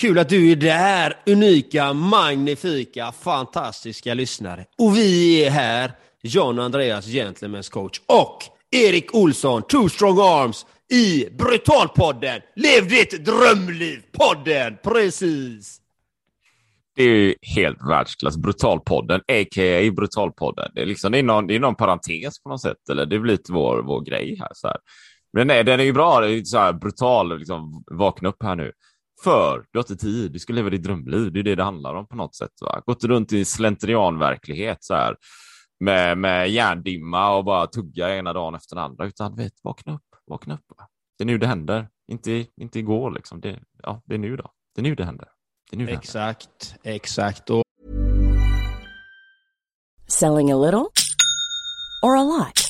Kul att du är där, unika, magnifika, fantastiska lyssnare. Och vi är här, John Andreas, Gentlemen's coach och Erik Olsson, Two Strong Arms i Brutalpodden. Lev ditt drömliv-podden! Precis! Det är ju helt världsklass. Brutalpodden, a.k.a. Brutalpodden. Det är, liksom, det, är någon, det är någon parentes på något sätt, eller det blir lite vår, vår grej här. Så här. Men nej, den är ju bra, det är så här brutal, liksom, vakna upp här nu. För du har inte tid, du ska leva ditt drömliv, det är det det handlar om på något sätt. Va? Gått runt i slentrianverklighet så här med, med hjärndimma och bara tugga ena dagen efter den andra, utan vet, vakna upp, vakna upp. Va? Det är nu det händer, inte, inte igår liksom. Det, ja, det är nu då. Det är nu det händer. Det är nu det exakt, händer. exakt. Och... Selling a little or a lot?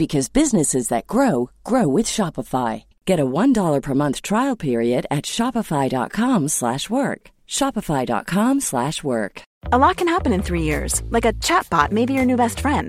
because businesses that grow grow with Shopify. Get a $1 per month trial period at shopify.com/work. shopify.com/work. A lot can happen in 3 years. Like a chatbot may be your new best friend.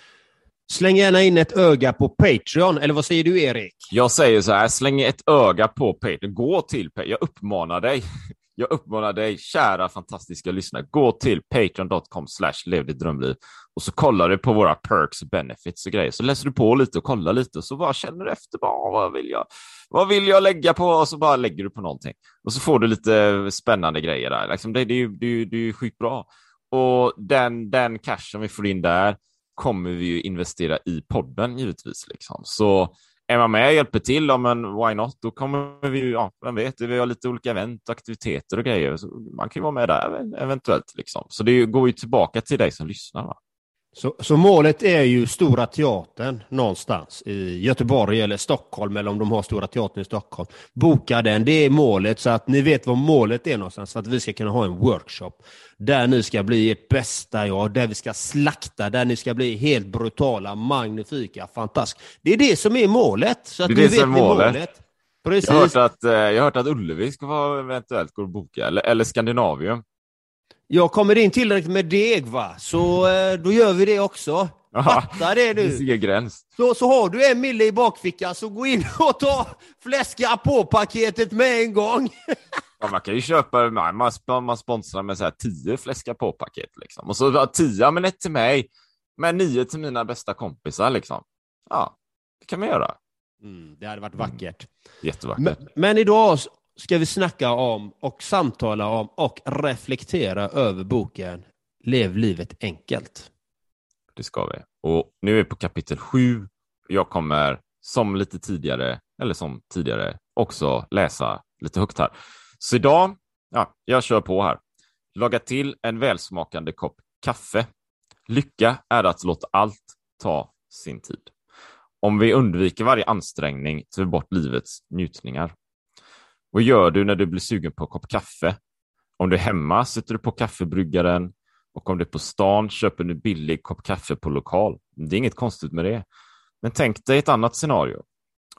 Släng gärna in ett öga på Patreon, eller vad säger du Erik? Jag säger så här, släng ett öga på Patreon. Gå till Patreon. Jag uppmanar dig. Jag uppmanar dig, kära fantastiska lyssnare, gå till patreon.com slash lev ditt drömliv och så kollar du på våra perks och benefits och grejer. Så läser du på lite och kollar lite och så bara känner du efter, bara, vad, vill jag, vad vill jag lägga på? Och så bara lägger du på någonting. Och så får du lite spännande grejer där. Liksom det, det, är ju, det, är det är sjukt bra. Och den, den cashen vi får in där kommer vi ju investera i podden givetvis. Liksom. Så är man med och hjälper till, ja, men why not? Då kommer vi ju, ja, vem vet, vi har lite olika event, och aktiviteter och grejer. Så man kan ju vara med där eventuellt. Liksom. Så det går ju tillbaka till dig som lyssnar. Va? Så, så, målet är ju Stora Teatern någonstans i Göteborg eller Stockholm, eller om de har Stora Teatern i Stockholm. Boka den, det är målet, så att ni vet vad målet är någonstans, så att vi ska kunna ha en workshop där ni ska bli ert bästa jag, där vi ska slakta, där ni ska bli helt brutala, magnifika, fantastiska. Det är det som är målet. Så att det är det vet som är målet. målet. Precis. Jag har hört att, eh, jag har hört att Ullevi ska vara eventuellt gå att boka, eller, eller Skandinavium. Jag kommer in tillräckligt med deg, va? så eh, då gör vi det också. Fatta det! Det gräns. Så, så har du en mille i bakfickan, så gå in och ta fläska på paketet med en gång. Ja, man kan ju köpa, man, man sponsrar med så här tio fläska på-paket liksom. Och så tio, men ett till mig, men nio till mina bästa kompisar liksom. Ja, det kan man göra. Mm, det hade varit vackert. Mm. Jättevackert. Men, men idag ska vi snacka om och samtala om och reflektera över boken Lev livet enkelt. Det ska vi. Och nu är vi på kapitel sju. Jag kommer som lite tidigare, eller som tidigare, också läsa lite högt här. Så idag, ja, jag kör på här. Laga till en välsmakande kopp kaffe. Lycka är att låta allt ta sin tid. Om vi undviker varje ansträngning tar vi bort livets njutningar. Vad gör du när du blir sugen på en kopp kaffe? Om du är hemma sätter du på kaffebryggaren och om du är på stan köper du en billig kopp kaffe på lokal. Det är inget konstigt med det. Men tänk dig ett annat scenario.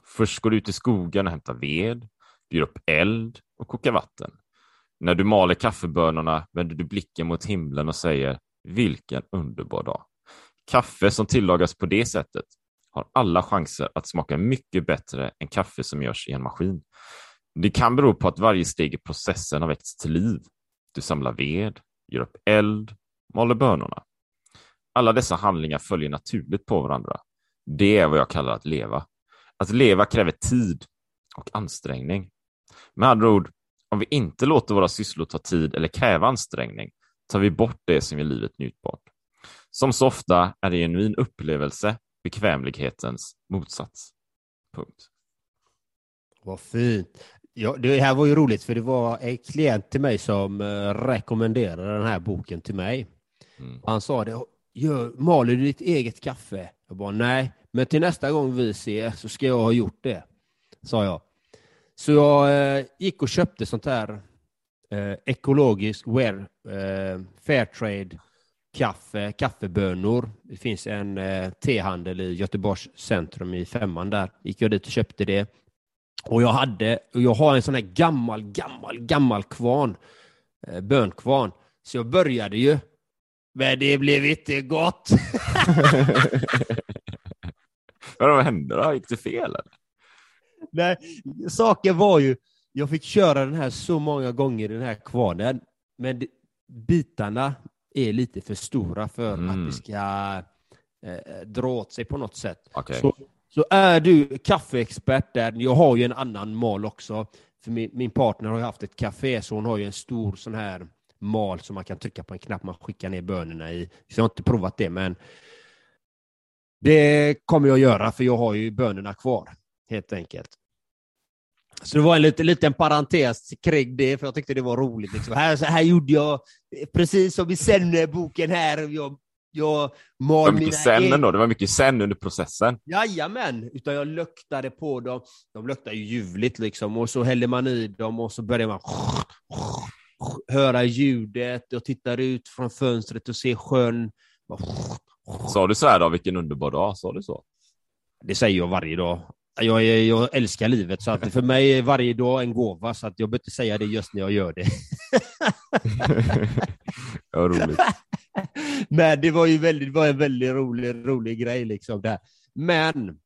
Först går du ut i skogen och hämtar ved, du gör upp eld och kokar vatten. När du maler kaffebönorna vänder du blicken mot himlen och säger vilken underbar dag. Kaffe som tillagas på det sättet har alla chanser att smaka mycket bättre än kaffe som görs i en maskin. Det kan bero på att varje steg i processen har väckts till liv. Du samlar ved, gör upp eld, maler bönorna. Alla dessa handlingar följer naturligt på varandra. Det är vad jag kallar att leva. Att leva kräver tid och ansträngning. Med andra ord, om vi inte låter våra sysslor ta tid eller kräva ansträngning tar vi bort det som gör livet njutbart. Som så ofta är det genuin upplevelse bekvämlighetens motsats. Punkt. Vad fint. Ja, det här var ju roligt för det var en klient till mig som uh, rekommenderade den här boken till mig. Mm. Han sa det, Gör, maler du ditt eget kaffe? Jag bara nej, men till nästa gång vi ser så ska jag ha gjort det, sa jag. Så jag uh, gick och köpte sånt här uh, ekologiskt wear, Fairtrade kaffe, kaffebönor. Det finns en eh, tehandel i Göteborgs centrum i femman där. Gick jag dit och köpte det. Och jag hade, och jag har en sån här gammal, gammal, gammal kvarn, eh, bönkvarn. Så jag började ju, men det blev inte gott. Vad hände då? Gick det fel? Eller? Nej, saken var ju, jag fick köra den här så många gånger, den här kvarnen, men bitarna är lite för stora för mm. att det ska eh, dra åt sig på något sätt. Okay. Så, så är du kaffeexpert där, jag har ju en annan mal också, för min, min partner har haft ett café, så hon har ju en stor sån här mal som man kan trycka på en knapp man skickar ner bönorna i. Så jag har inte provat det, men det kommer jag göra, för jag har ju bönorna kvar, helt enkelt. Så det var en liten, liten parentes kring det, för jag tyckte det var roligt. Liksom. Här, så här gjorde jag, precis som i Sen-boken här. Jag, jag mal det var mycket sen ändå, det var mycket sen under processen. Jajamän, utan jag luktade på dem. De luktar ju ljuvligt liksom, och så häller man i dem och så börjar man höra ljudet och tittar ut från fönstret och ser sjön. Sa du så här då, vilken underbar dag? Sa du så? Det säger jag varje dag. Jag, jag, älskar livet, så att för mig är varje dag en gåva, så att jag behöver inte säga det just när jag gör det. ja, roligt. Men det var ju väldigt, var en väldigt rolig, rolig grej. Liksom där. Men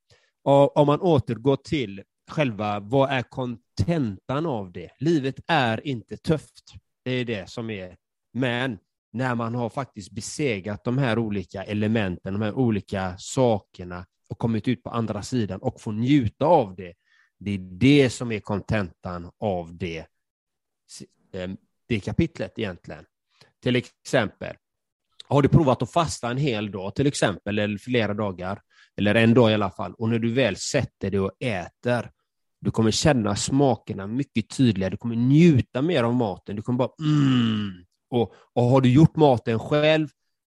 om man återgår till själva, vad är kontentan av det? Livet är inte tufft. Det är det som är. Men när man har faktiskt besegrat de här olika elementen, de här olika sakerna, och kommit ut på andra sidan och får njuta av det. Det är det som är kontentan av det, eh, det kapitlet egentligen. Till exempel, har du provat att fasta en hel dag till exempel, eller flera dagar, eller en dag i alla fall, och när du väl sätter dig och äter, du kommer känna smakerna mycket tydligare, du kommer njuta mer av maten, du kommer bara mm. Och, och har du gjort maten själv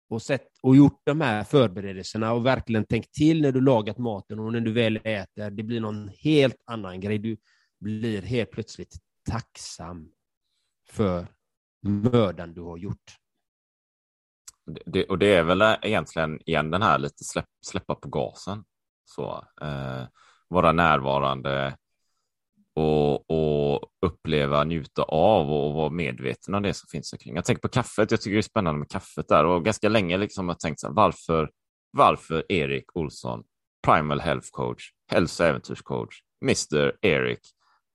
och, sett, och gjort de här förberedelserna och verkligen tänkt till när du lagat maten och när du väl äter, det blir någon helt annan grej. Du blir helt plötsligt tacksam för mödan du har gjort. Det, och det är väl egentligen igen den här lite släpp, släppa på gasen. Så, eh, vara närvarande, och, och uppleva, njuta av och, vara medveten om det som finns omkring. Jag tänker på kaffet. Jag tycker det är spännande med kaffet där och ganska länge liksom har jag tänkt så här, varför, varför Erik Olsson, Primal Health Coach, hälso äventyrscoach, Mr Erik,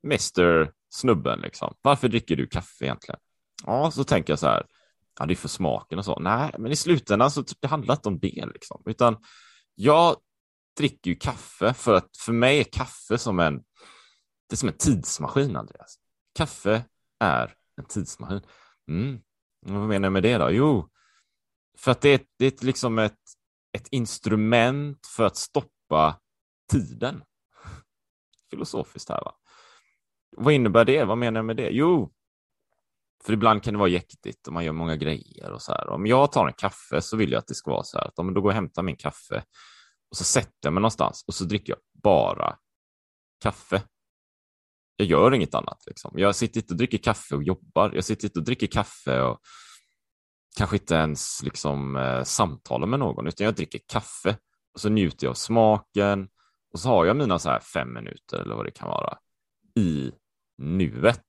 Mr snubben liksom. Varför dricker du kaffe egentligen? Ja, så tänker jag så här. Ja, det är för smaken och så. Nej, men i slutändan så typ, det handlar inte om det liksom, utan jag dricker ju kaffe för att för mig är kaffe som en det är som en tidsmaskin, Andreas. Kaffe är en tidsmaskin. Mm. Vad menar jag med det då? Jo, för att det är, det är liksom ett, ett instrument för att stoppa tiden. Filosofiskt här, va? Vad innebär det? Vad menar jag med det? Jo, för ibland kan det vara jäktigt och man gör många grejer och så här. Om jag tar en kaffe så vill jag att det ska vara så här att om då går jag och hämtar min kaffe och så sätter jag mig någonstans och så dricker jag bara kaffe jag gör inget annat. Liksom. Jag sitter inte och dricker kaffe och jobbar. Jag sitter inte och dricker kaffe och kanske inte ens liksom, eh, samtalar med någon, utan jag dricker kaffe och så njuter jag av smaken och så har jag mina så här fem minuter eller vad det kan vara i nuet.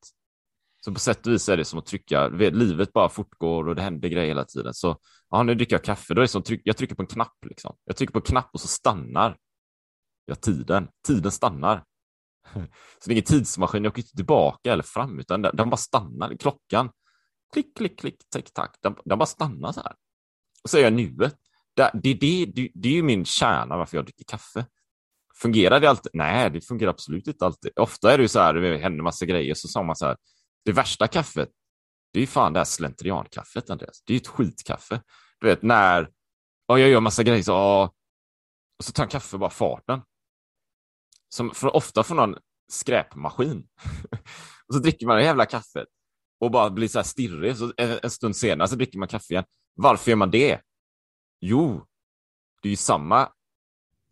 Så på sätt och vis är det som att trycka, livet bara fortgår och det händer grejer hela tiden. Så ja, nu dricker jag kaffe, då är det som tryck, jag trycker på en knapp. Liksom. Jag trycker på en knapp och så stannar jag tiden. Tiden stannar. Så det är ingen tidsmaskin, jag åker inte tillbaka eller fram, utan den bara stannar. Klockan klick, klick, klick, tack, tack. Den, den bara stannar så här. Och så är jag nuet. Det, det, det, det, det är ju min kärna varför jag dricker kaffe. Fungerar det alltid? Nej, det fungerar absolut inte alltid. Ofta är det ju så här, det händer massa grejer, så sa man så här, det värsta kaffet, det är ju fan det här slentriankaffet, Andreas. Det är ju ett skitkaffe. Du vet, när och jag gör massa grejer, så, och, och så tar en kaffe bara farten. Som för, ofta från någon skräpmaskin. och så dricker man det jävla kaffet och bara blir så här stirrig. Så en, en stund senare så dricker man kaffe igen. Varför gör man det? Jo, det är ju samma,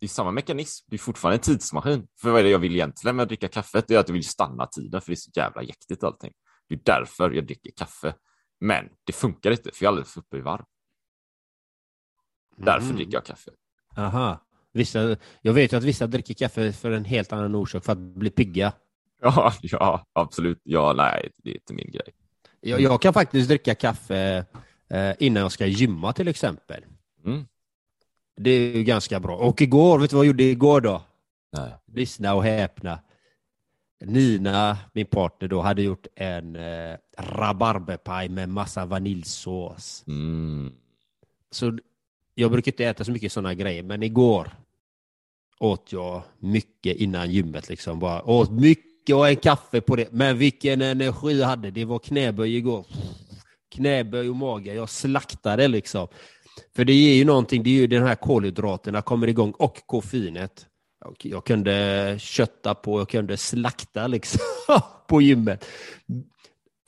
det är samma mekanism. Det är fortfarande en tidsmaskin. För vad är det jag vill egentligen med att dricka kaffet? Det är att jag vill stanna tiden, för det är så jävla jäktigt allting. Det är därför jag dricker kaffe. Men det funkar inte, för jag är alldeles för uppe i varv. Därför Mm. dricker jag kaffe. Aha. Vissa, jag vet ju att vissa dricker kaffe för en helt annan orsak, för att bli pigga. Ja, ja, absolut. Ja, nej, det är inte min grej. Jag, jag kan faktiskt dricka kaffe eh, innan jag ska gymma till exempel. Mm. Det är ju ganska bra. Och igår, vet du vad jag gjorde igår då? Nej. Lyssna och häpna. Nina, min partner då, hade gjort en eh, rabarberpaj med massa vaniljsås. Mm. Så jag brukar inte äta så mycket sådana grejer, men igår åt jag mycket innan gymmet. Liksom. Bara åt mycket och en kaffe på det. Men vilken energi jag hade. Det var knäböj igår. Knäböj och mage. Jag slaktade liksom. För det är ju någonting, det är ju den här kolhydraterna kommer igång och koffeinet. Jag- Jag kunde kötta på, jag kunde slakta liksom på gymmet.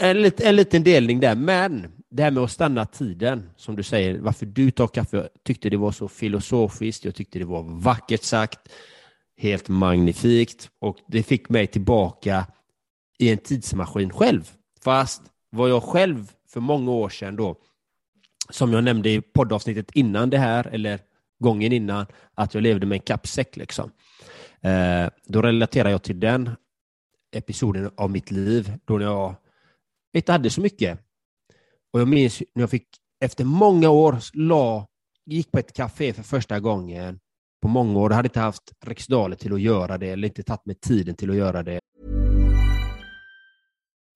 En, lit, en liten delning där, men det här med att stanna tiden, som du säger, varför du tar kaffe, jag tyckte det var så filosofiskt, jag tyckte det var vackert sagt, helt magnifikt och det fick mig tillbaka i en tidsmaskin själv. Fast var jag själv för många år sedan då, som jag nämnde i poddavsnittet innan det här, eller gången innan, att jag levde med en kappsäck liksom. Eh, då relaterar jag till den episoden av mitt liv, då jag inte hade så mycket. Och jag minns när jag fick, efter många år, la, gick på ett café för första gången på många år. Jag hade inte haft riksdaler till att göra det, eller inte tagit mig tiden till att göra det.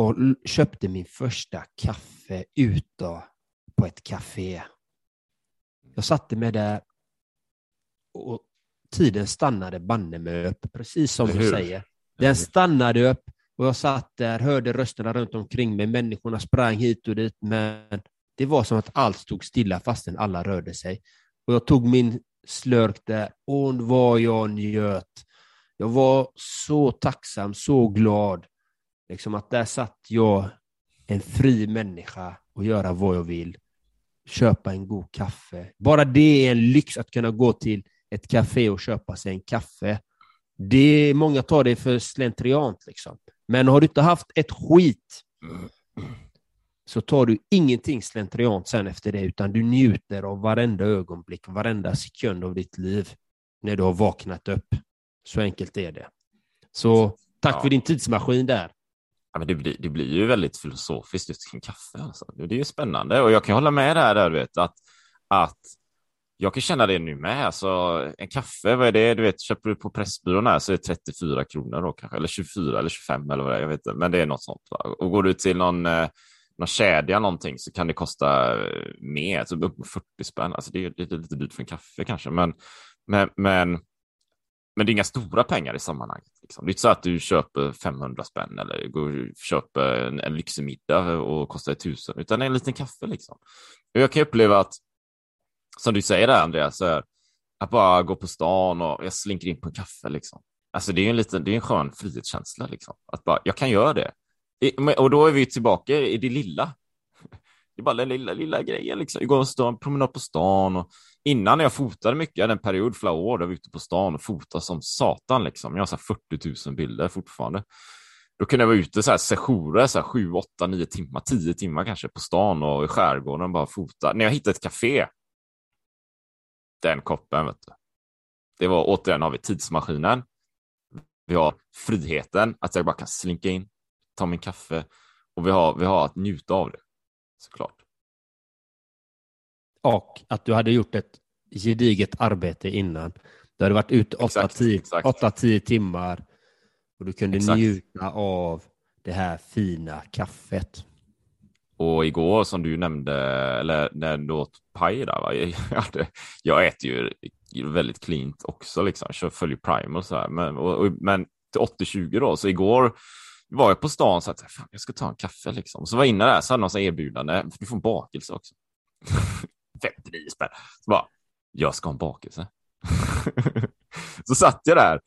Och köpte min första kaffe ute på ett café. Jag satte mig där och tiden stannade banne mig upp, precis som du säger. Den stannade upp och jag satt där, hörde rösterna runt omkring mig, människorna sprang hit och dit, men det var som att allt stod stilla fastän alla rörde sig. Och jag tog min slurk där och vad jag njöt. Jag var så tacksam, så glad. Liksom att där satt jag, en fri människa, och göra vad jag vill. Köpa en god kaffe. Bara det är en lyx att kunna gå till ett café och köpa sig en kaffe. Det, många tar det för slentriant. Liksom. Men har du inte haft ett skit så tar du ingenting slentriant sen efter det, utan du njuter av varenda ögonblick, varenda sekund av ditt liv när du har vaknat upp. Så enkelt är det. Så tack Ja. för din tidsmaskin där. Ja, men det, blir, det blir ju väldigt filosofiskt just kring kaffe. Alltså. Det är ju spännande och jag kan hålla med där, där du vet, att, att jag kan känna det nu med. Alltså, en kaffe, vad är det? Du vet, köper du på Pressbyrån här så är det 34 kronor då kanske, eller 24 eller 25 eller vad det är, jag vet inte, men det är något sånt. Va? Och går du till någon, eh, någon kedja någonting så kan det kosta eh, mer, typ upp 40 spänn. Alltså det är, det är lite dyrt för en kaffe kanske, men, men, men men det är inga stora pengar i sammanhanget. Liksom. Det är inte så att du köper 500 spänn eller går och köper en, en lyxig middag och kostar 1000, utan en liten kaffe. Liksom. Och jag kan uppleva att, som du säger där Andreas, så här, att bara gå på stan och jag slinker in på en kaffe. Liksom. Alltså det är en liten, det är en skön frihetskänsla liksom. Att bara, jag kan göra det. Och då är vi tillbaka i det lilla. Det är bara den lilla, lilla grejen liksom. Gå en promenad på stan och innan jag fotade mycket, jag hade en period flera år där jag var ute på stan och fotade som satan liksom. Jag har så 40 000 bilder fortfarande. Då kunde jag vara ute så här sessioner, så här 7, 8, 9 timmar, 10 timmar kanske på stan och i skärgården och bara fota. När jag hittade ett café, den koppen, vet du. Det var återigen har vi tidsmaskinen. Vi har friheten, att jag bara kan slinka in, ta min kaffe och vi har, vi har att njuta av det, såklart. Och att du hade gjort ett gediget arbete innan. Du hade varit ute 8-10 timmar och du kunde exakt. njuta av det här fina kaffet. Och igår som du nämnde, eller när du åt paj där, va? Jag, jag äter ju väldigt cleant också, liksom. jag följer Prime och så här. Men, och, och, men till 80-20 då, så igår var jag på stan och att fan, jag ska ta en kaffe liksom. Så var jag inne där så hade någon så erbjudande, du får en bakelse också. 59 spänn. Så bara, jag ska ha en bakelse. så satt jag där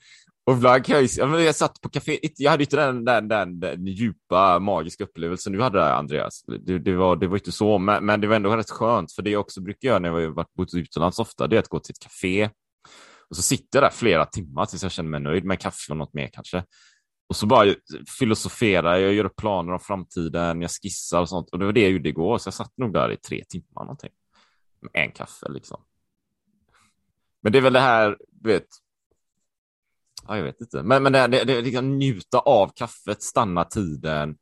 och ibland kan jag, jag satt på café, jag hade inte den, den, den, den djupa magiska upplevelsen du hade där, Andreas. Det, det, var, det var inte så, men, men det var ändå rätt skönt, för det jag också brukar göra när jag har varit bott utomlands ofta, det är att gå till ett café och så sitter jag där flera timmar tills jag känner mig nöjd med kaffe och något mer kanske. Och så bara filosoferar jag, gör planer om framtiden, jag skissar och sånt. Och det var det jag gjorde igår, så jag satt nog där i tre timmar någonting. Med en kaffe liksom. Men det är väl det här, du vet, ja, jag vet inte, men, men det, det, det liksom njuta av kaffet, stanna tiden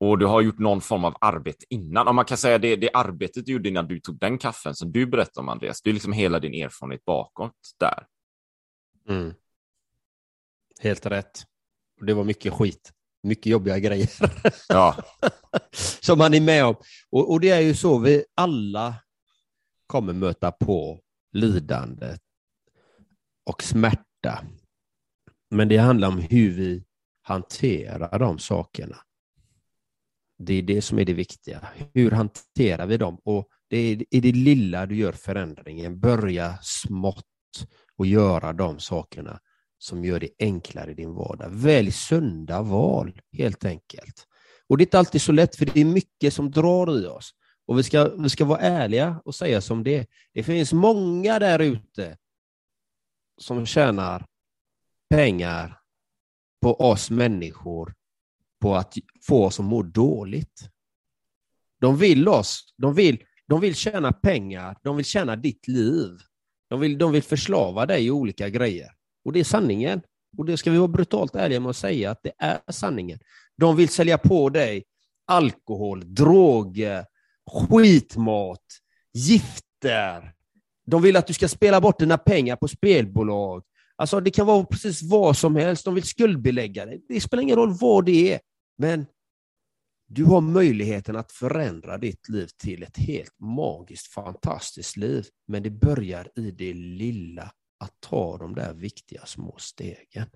och du har gjort någon form av arbete innan. Om man kan säga det, det arbetet du gjorde innan du tog den kaffen som du berättade om, Andreas, det är liksom hela din erfarenhet bakåt där. Mm. Helt rätt. Det var mycket skit, mycket jobbiga grejer. Ja. som man är med om. Och, och det är ju så, vi alla kommer möta på lidande och smärta men det handlar om hur vi hanterar de sakerna. Det är det som är det viktiga. Hur hanterar vi dem? Och det är i det lilla du gör förändringen. Börja smått och göra de sakerna som gör det enklare i din vardag. Välj sunda val, helt enkelt. Och det är inte alltid så lätt, för det är mycket som drar i oss. Och vi ska, vi ska vara ärliga och säga som det är. Det finns många där ute som tjänar pengar på oss människor på att få oss att må dåligt. De vill oss, de vill, de vill tjäna pengar, de vill tjäna ditt liv. De vill, de vill förslava dig i olika grejer. Och det är sanningen. Och det ska vi vara brutalt ärliga med att säga att det är sanningen. De vill sälja på dig alkohol, droger, skitmat, gifter. De vill att du ska spela bort dina pengar på spelbolag. Alltså det kan vara precis vad som helst. De vill skuldbelägga dig. Det spelar ingen roll vad det är. Men du har möjligheten att förändra ditt liv till ett helt magiskt, fantastiskt liv. Men det börjar i det lilla, att ta de där viktiga små stegen.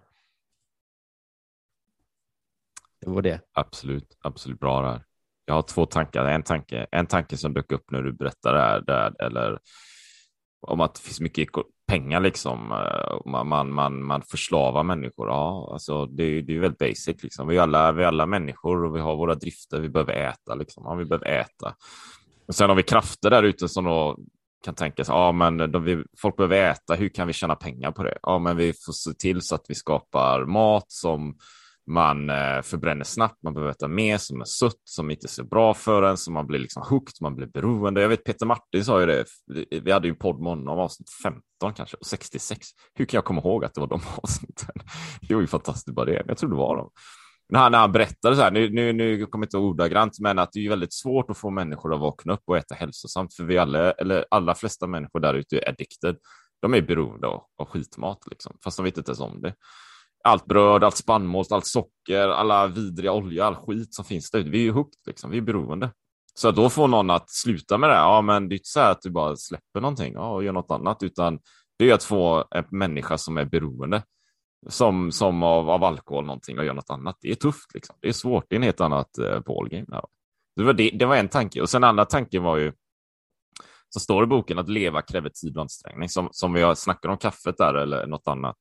Det var det. Absolut, absolut bra där. Jag har två tankar. En tanke, en tanke som dök upp när du berättade det här, där, eller om att det finns mycket pengar liksom. Eh, man, man, man, man förslavar människor. Ja, alltså det, det är väldigt basic liksom. Vi är alla, vi är alla människor och vi har våra drifter. Vi behöver äta liksom. Ja, vi behöver äta. Och sen har vi krafter där ute som då kan tänka sig, ja men de, vi, folk behöver äta, hur kan vi tjäna pengar på det? Ja men vi får se till så att vi skapar mat som man eh, förbränner snabbt, man behöver äta mer som är sött, som inte är så bra för en, som man blir liksom hooked, man blir beroende. Jag vet Peter Martin sa ju det, vi hade ju podd med honom, avsnitt 15 kanske, och 66. Hur kan jag komma ihåg att det var de avsnitten? Det var ju fantastiskt bara det, jag tror det var dem. När han, när han berättade så här, nu, nu, nu kommer jag inte ordagrant, men att det är väldigt svårt att få människor att vakna upp och äta hälsosamt, för vi alla, eller allra flesta människor där ute är addicted. De är beroende av, av skitmat, liksom, fast de vet inte ens om det allt bröd, allt spannmål, allt socker, alla vidriga olja, all skit som finns där ute. Vi är ju hooked, liksom. vi är beroende. Så att då får någon att sluta med det, ja men det är inte så här att du bara släpper någonting ja, och gör något annat, utan det är att få en människa som är beroende som, som av, av alkohol någonting och gör något annat. Det är tufft, liksom. det är svårt, det är en helt annat eh, ballgame. Det, var det, det var en tanke, och sen andra tanken var ju som står i boken att leva kräver tid och ansträngning, som, som vi har om kaffet där eller något annat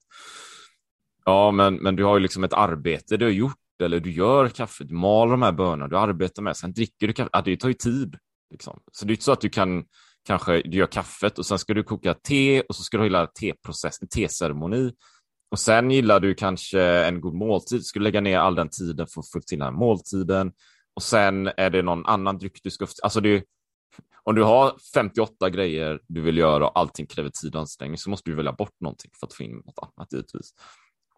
Ja, men, men du har ju liksom ett arbete du har gjort eller du gör kaffe, du mal de här bönorna, du arbetar med, sen dricker du kaffe. Ja, det tar ju tid. Liksom. Så det är inte så att du kan kanske du gör kaffet och sen ska du koka te och så ska du ha hela teprocessen, teceremoni. Och sen gillar du kanske en god måltid, ska du lägga ner all den tiden för att få till den här måltiden. Och sen är det någon annan dryck du ska... Alltså det, om du har 58 grejer du vill göra och allting kräver tid och ansträngning så måste du välja bort någonting för att få in något annat givetvis.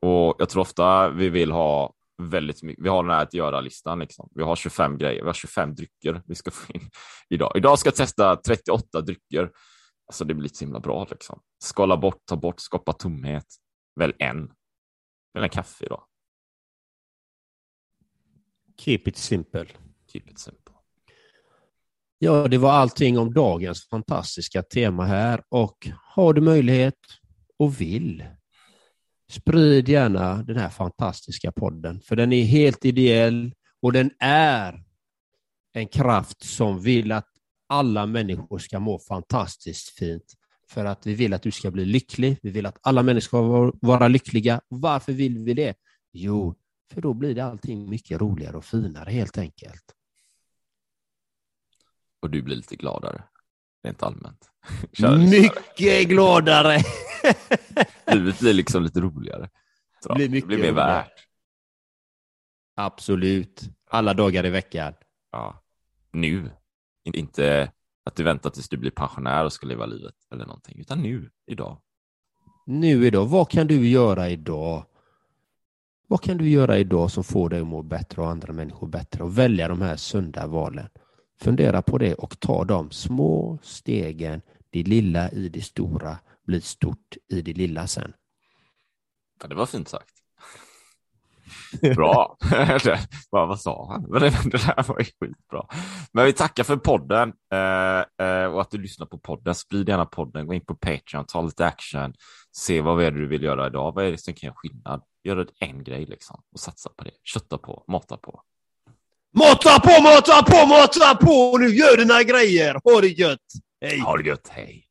Och jag tror ofta vi vill ha väldigt mycket. Vi har den här att göra-listan. Liksom. Vi har 25 grejer, vi har 25 drycker vi ska få in idag. Idag ska jag testa 38 drycker. Alltså det blir så himla bra. Liksom. Skala bort, ta bort, skapa tomhet. Välj en. Välj en kaffe idag. Keep it simple. Keep it simple. Ja, det var allting om dagens fantastiska tema här och har du möjlighet och vill Sprid gärna den här fantastiska podden, för den är helt ideell och den är en kraft som vill att alla människor ska må fantastiskt fint. För att vi vill att du ska bli lycklig, vi vill att alla människor ska vara lyckliga. Varför vill vi det? Jo, för då blir det allting mycket roligare och finare helt enkelt. Och du blir lite gladare, rent allmänt. mycket gladare! Livet blir liksom lite roligare. Det blir, mycket det blir mer värt. Absolut. Alla dagar i veckan. Ja. Nu. Inte att du väntar tills du blir pensionär och ska leva livet eller någonting, utan nu, idag. Nu idag. Vad kan du göra idag? Vad kan du göra idag som får dig att må bättre och andra människor bättre och välja de här sunda valen? Fundera på det och ta de små stegen, det lilla i det stora blir stort i det lilla sen. Ja, det var fint sagt. Bra. vad sa han? det, där var ju skitbra. Men vi tackar för podden eh, eh, och att du lyssnar på podden. Sprid gärna podden, gå in på Patreon, ta lite action, se vad är det du vill göra idag. Vad är det som kan göra skillnad? Gör en grej liksom och satsa på det. Kötta på, mata på. Mata på, mata på, mata på! Nu gör dina grejer! Ha det gött! Hej! Ha det gött, hej!